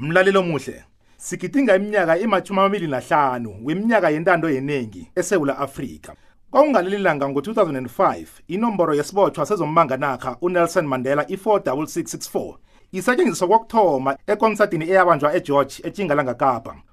mlaleli omuhle sigidinga iminyaka imathumi amabili nahlanu weminyaka yentando yeningi esewula afrika kwakungaleli langa ngo-2005 inomboro yesibotshwa sezombanga nakha unelson mandela i-46664 isetshenziswa kokuthoma ekonsadini eyabanjwa egeorge etjingalanga kapa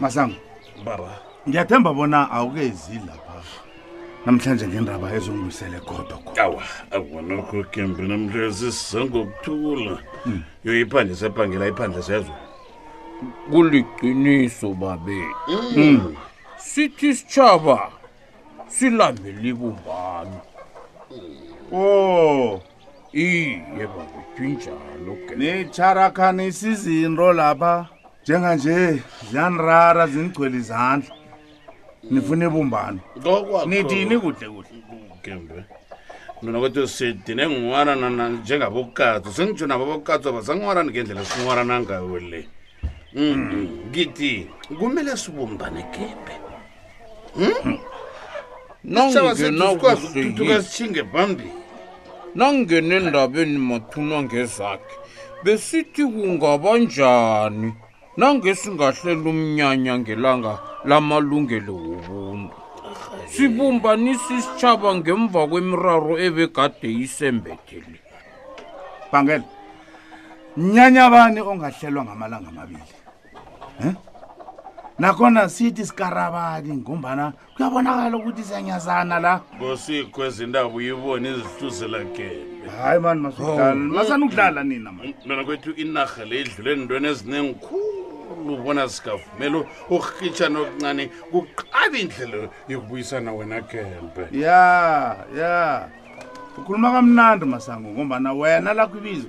masango baba ngiyathemba bona awukezi lapha namhlanje ngendaba ezongibuyisele kodwa awa awanokho kembe namhlanje sisangokuthula hmm. yoyiphandle sepangela iphandle sezwe kuliqiniso babe hmm. sithi sitshaba silambele ibumbano o oh, iye baba kunjalo ke nicharakhanisa izinto lapha njenganje ziyanirara zinigcwele izandla nifuna ibumbano nithini kuhle kuhle mina kodwa sidine ngiwarana njengabokatso sengitsho nabo abokatso basangiwarani ngendlela singiwarana ngayo le mm, mm. ngithi kumele sibumbane gembe Hmm? Nangeke nakuhlekile. tukasithinge phambili Nangene endabeni mathuna ngezakhe. Besithi kungaba njani nange singahlela umnyanya ngelanga lamalungelo wobuntu. Sibumbanisa isitjhaba ngemva kwemiraro ebegade isembethe le. bhangela mnyanya bani ongahlelwa ngamalanga amabili Eh? nakhona sithi sikarabaki ngombana kuyabonakala ukuthi siyanyazana la ngosikho ezindaba uyibona izihluzela gembe hayi mani masudlala masani ukudlala nina mani mntwana kwethu inarha le idlule entweni eziningi khulu ubona sikavumela urhitshana okuncane kuqaba indlela yokubuyisana wena gembe ya ya ukhuluma kamnandi masango ngombana wena lakho ibizo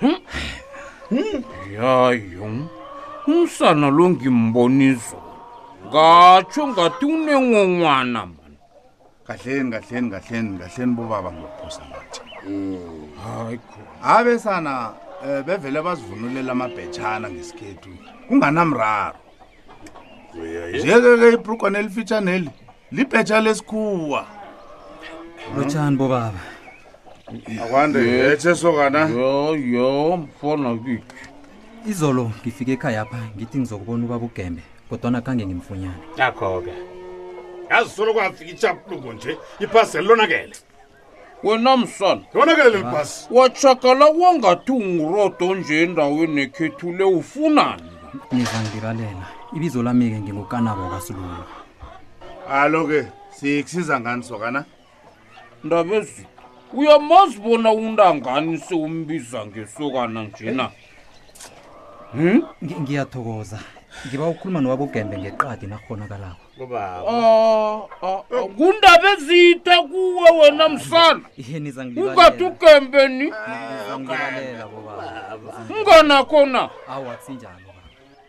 Hmm? Hmm? yayo umsana lo ngimbonizo ngatsho ngathi unengongwana mani kahleni kahleni kahleni kahleni bobaba ngiyophosa ngathi hayi khona abesana um bevele bazivunulela amabhetshana ngesikhethu kunganamraro nje-ke ke ibrukwana elifitshaneli libheja lesikhuwa lotshani bobaba akwande etshe sokana yo yo mfona kiphi izolo ngifike ekhaya pha ngithi ngizokubona ubaba ugembe kodwana khange ngimfunyane nakho-ke yazisolo kwafika ichapuluko nje iphaseli lonakele wena msana yonakele leli bhasi watshagala kwangathi ungurodo nje endaweni ekhethu le ufunani ngizangibiralela ibizo lami-ke ngingukanabo kasilula alo-ke sikusiza ngani sokana ndabezi uyamazi bona untangani sewumbiza ngesokana njena Hmm? Ngi- ngiyathokoza ngiba ukhuluma nowakugembe ngeqadi nakukghonakalako Oh, oh, oh, kundaba ezithe kuwe wena msana iye niza ungathi ngilibalela ugembeni Niza ngilibalela bobaba unganakho na awa kusinjalo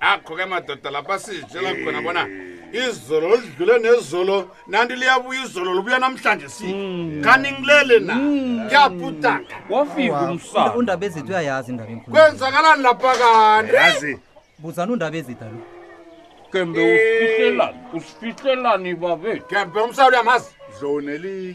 akho-ke madoda lapha sitshela khona bona izolo lidlule nezolo nanti liyabuya izolo lubuya namhlanje si hmm. kani ngilele na hmm. kuyabhutaka wafika umsana undaba ezithi uyayazi indaba enkulu kwenzakalani lapha kanti buzani undaba ezitha lo kembe eh. usifihlelani usifihlelani babethu kembe umsawuli yamazi zonelinye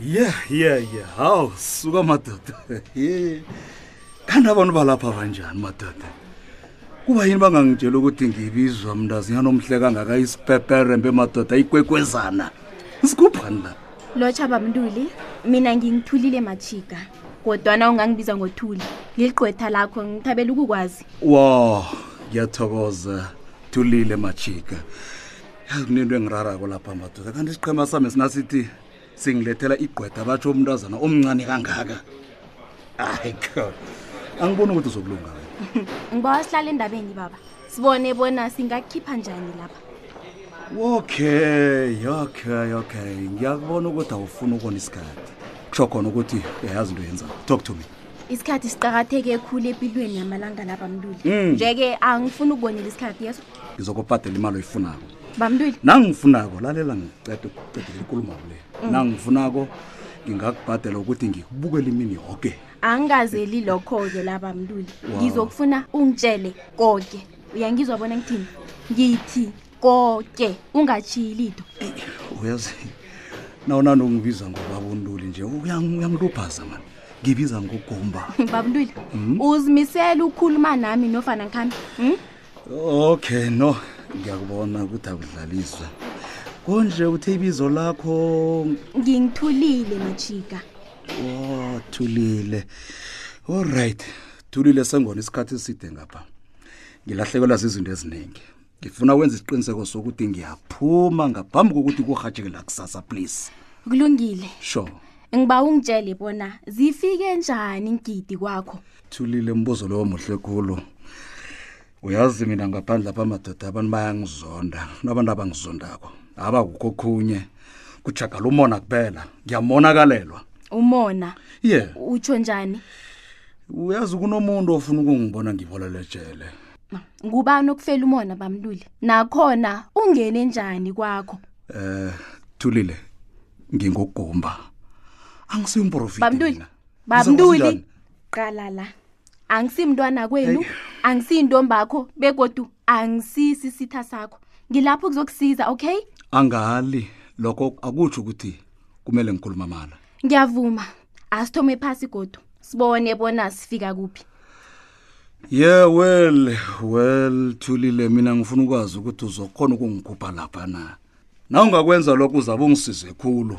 ya ya ya hawu suka madoda Ye. kanti abantu balapha banjani madoda kuba yini bangangitshela ukuthi ngibizwa mntazinyana omhle kangaka isipeperembe madoda ikwekwezana sikhuphani la lotsha bamntuli mina ngingithulile machiga kodwana ungangibiza ngothuli liligqwetha lakho ngithabela ukukwazi wo ngiyathokoza thulile majika yazi kunento engirarako lapha madoda kanti isiqhema sami sinasithi singilethela igqweda batsho umntazana omncane kangaka hayi god angiboni ukuthi uzokulunga ngibawa sihlale endabeni baba sibone bona singakukhipha njani lapha okay okay okay ngiyakubona ukuthi awufuni ukona isikhathi kusho khona ukuthi uyayazi into yenza talk to me isikhathi siqakatheke ekhulu empilweni yamalanga lapha mluli mm. nje-ke angifuni ukubonela isikhathi yeso ngizokubhadela imali oyifunako bamntwini nangifunako lalela ngicede ukucedela ikulumo kule mm. nangifunako ngingakubhadela ukuthi ngikubukele imini yoke angingazeli lokho-ke la bamntuli ngizokufuna ungitshele koke uyangizwa bona ngithini ngithi koke ungatshiyi litho uyazi nawunani ungibiza ngobabunduli nje uyangilubhaza mani ngibiza ngogomba babunduli hmm? uzimisele ukhuluma nami nofana ngikhani hmm? okay no ngiyakubona ukuthi akudlaliswa konje uthe ibizo lakho ngingithulile majika o thulile olright thulile sengona isikhathi eside ngapha ngilahlekelwa zizinto eziningi ngifuna wenza isiqiniseko sokuthi ngiyaphuma ngaphambi kokuthi kurhatshekela kusasa please kulungile sure ngiba ungitshele bona zifike njani ngidi kwakho thulile mbuzo lowo muhle khulu uyazi mina ngaphandle apha madoda abantu bayangizonda kunabantu abangizondako abakukho khunye kujagala umona kuphela ngiyamonakalelwa umona ye yeah. utsho njani uyazi kunomuntu ofuna ukungibona ngiboleletshele ngubani okufela umona bamlule nakhona ungene njani kwakho um thulile ngingugumba angisiyo umprofiti babntuli qala la angisimntwana kwenu angisiyintombakho begodu angisisi sitha sakho ngilapho ukuzokusiza okay angali lokho akutsho ukuthi kumele ngikhuluma mala ngiyavuma asithome phasi godu sibone bona sifika kuphi ye yeah, well well thulile mina ngifuna ukwazi ukuthi uzokhona ukungikhupha lapha na na ungakwenza lokho uzabe ungisize khulu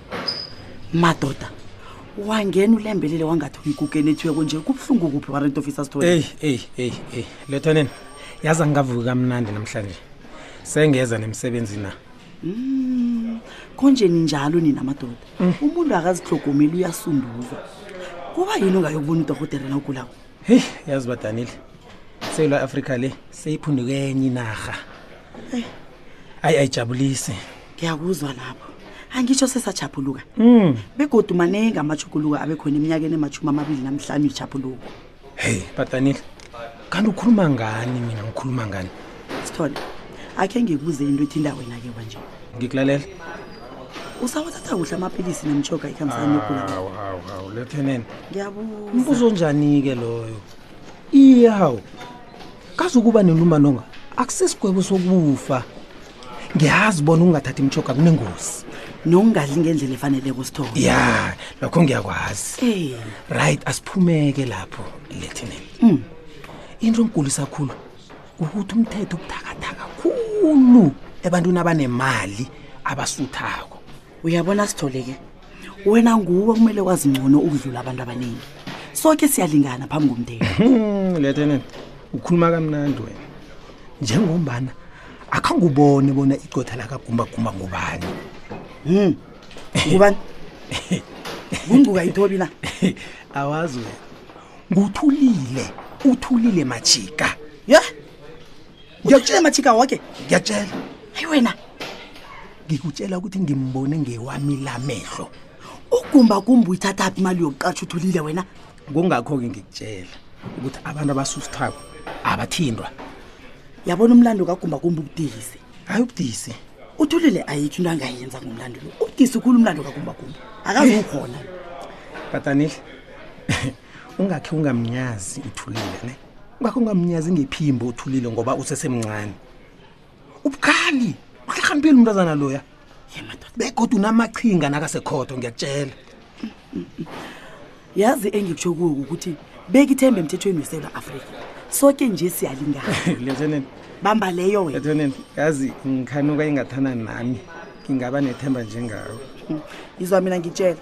madoda wangena ulembelele wangathi uyigugeni ethiyoko nje kubuhlungu kuphi warent officer sithole eyi eyi eyi eyi lethoneni yazi angingavuki kamnandi namhlanje sengeza nemsebenzini na Mm, konje ninjalo nina madoda umuntu akazihlogomeli uyasunduzwa kuba yini ungayokubona udorhotere na ugulako heyi yazi badanile seyilo afrika le seyiphundukenye inarha ayi ayijabulisi ngiyakuzwa lapho angitsho sesajabhuluka Mm. begodu maningi amajuguluka abekhona eminyakeni emashumi amabili namhlanu ijabhuluko heyi batanile kanti ukhuluma ngani mina ngikhuluma ngani sithole akhe ngikubuze into ethinda wena-ke kwanje ngikulalela usawathatha kuhle amapilisi nemtshoga ikhambisana nokugula kwakho? hawu hawu hawu letheneni ngiyabuza umbuzo onjani-ke loyo iye hawu kazi ukuba nelumanonga akusisigwebo sokufa ngiyazi bona ungathathi imitshoga kunengozi nokungadli ngendlela efaneleko sithoma ya lokho ngiyakwazi Eh, right asiphumeke lapho lieutenant mm. into engigulisa khulu ukuthi umthetho ubuthakathaka khulu ebantwini abanemali abasuthako uyabona sithole-ke wena nguwe kumele wazi ngcono ukudlula abantu abaningi soke siyalingana phambi komndeni Hmm, lieutenant ukhuluma kamnandi wena njengombana akhangubone bona icotha lakagumbagumba ngubani Hmm. ngubani kungcuka ithobi na awazi wena nguthulile uthulile majika ye ngiyakutshela mathika woke ngiyakutshela hayi wena ngikutshela ukuthi ngimbone ngewami lamehlo ugumba kumba uyithathaphi imali yokuqatsha uthulile wena kungakho-ke ngikutshela ukuthi abantu abasusithako abathindwa yabona umlando kagumba kumba ubudisi hayi ubudisi uthulile ayikho into angayenza ngomlando lo ubudisi ukhulu umlando kagumba kumba akazukhona tatanihle ungakhe ungamnyazi uthulile ne ngakho ungamnyazi ngephimbo uthulile ngoba usesemncane ubukhali uhlakanipeli umntazana loya begodwa unamachinga nakasekhodo ngiyakutshela yazi engikutsho kuwo ukuthi bekithembe emthethweni wesewula afrika soke nje siyalingana lethoneni bamba leyo wena lethoneni yazi ngikhanuka ingathana nami ngingaba nethemba njengawo izwa mina ngitshela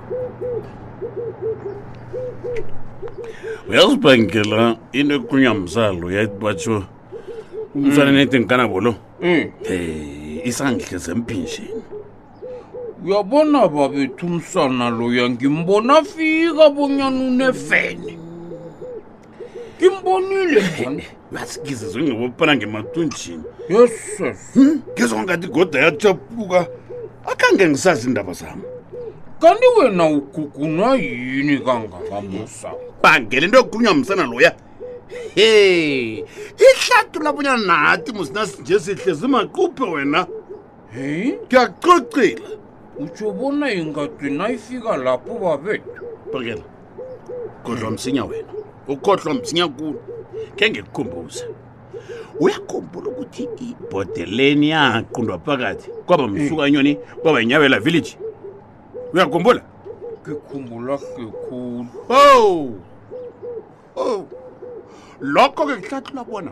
uyazibangela into ekuqunywa mzalo yabatsho umsana netinkana bolo um isandle zemphinjeni uyabona babethu umsana loya ngimbona fika bonyana unefene ngimbonile mfana basikizizwe ngobopana ngemathunjini yesus ngizwa ngathi goda yachapuka akhange ngisazi iindaba zami kanti wena ugugunwa yini kangakamusa bangele into yokukhulunywa msana loya he ihlatu labonyana nathi musinasinje sihle zimaquphe wena heyi ngiyacocela utsho bona ingadwi nayifika lapho babethu bangela kodwa msinya wena ukhohlwa msinya kulu khe ngikukhumbuze uyakhumbula ukuthi ibhodeleni yaqundwa phakathi kwaba eh. msukanyoni kwaba inyabela village uyakhumbula ngikhumbula ngikhulu o oh. o oh. lokho-ke kuhlathula bona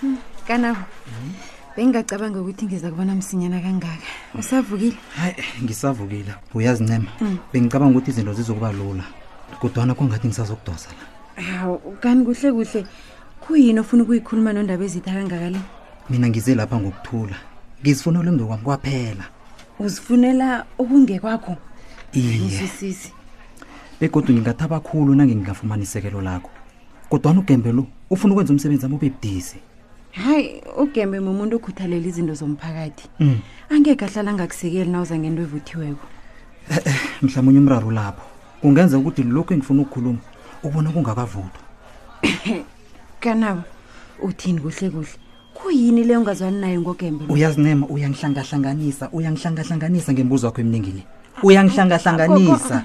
Hmm, kanabo bengingacabanga ukuthi ngiza kubona msinyana kangaka usavukile hayi ngisavukile uyazincema hmm. bengicabanga ukuthi izinto zizokuba lula kodwana kungathi ngisazokudosa la hawu kanti kuhle kuhle kuyini ofuna ukuyikhuluma nondaba ezitha kangaka le mina ngize lapha ngokuthula ngizifunela ungekwami kwaphela uzifunela okungekwakho iye begodwa ngingathaba khulu nangingafumani isekelo lakho kodwana ugembe lo ufuna ukwenza umsebenzi ami ube budisi hayi ugembe mumuntu okhuthalela izinto zomphakathi mm. angeke ahlala angakusekeli na uza ngento evuthiweko eh, eh, mhlawumunye umraro lapho kungenza ukuthi lokhu engifuna ukukhuluma ubona kungakavuthwa kanabo uthini kuhle kuhle kuyini leyo ungazwani nayo ngogembe uyazincema uyangihlangahlanganisa uyangihlangahlanganisa ngembuzo wakho eminingi le uyangihlangahlanganisa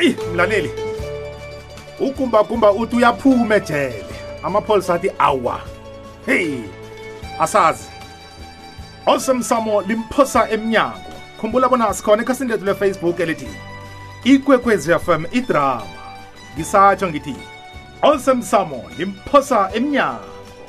eyi mlaleli ugumbagumba uthi uyaphuma ejele amapholisa athi awa heyi asazi osemsamo limphosa emnyango khumbula bona sikhona ekhasini lethu lefacebook elithi ikwekwezi fm idrama ngisatsho ngithi osemsamo limphosa emnyango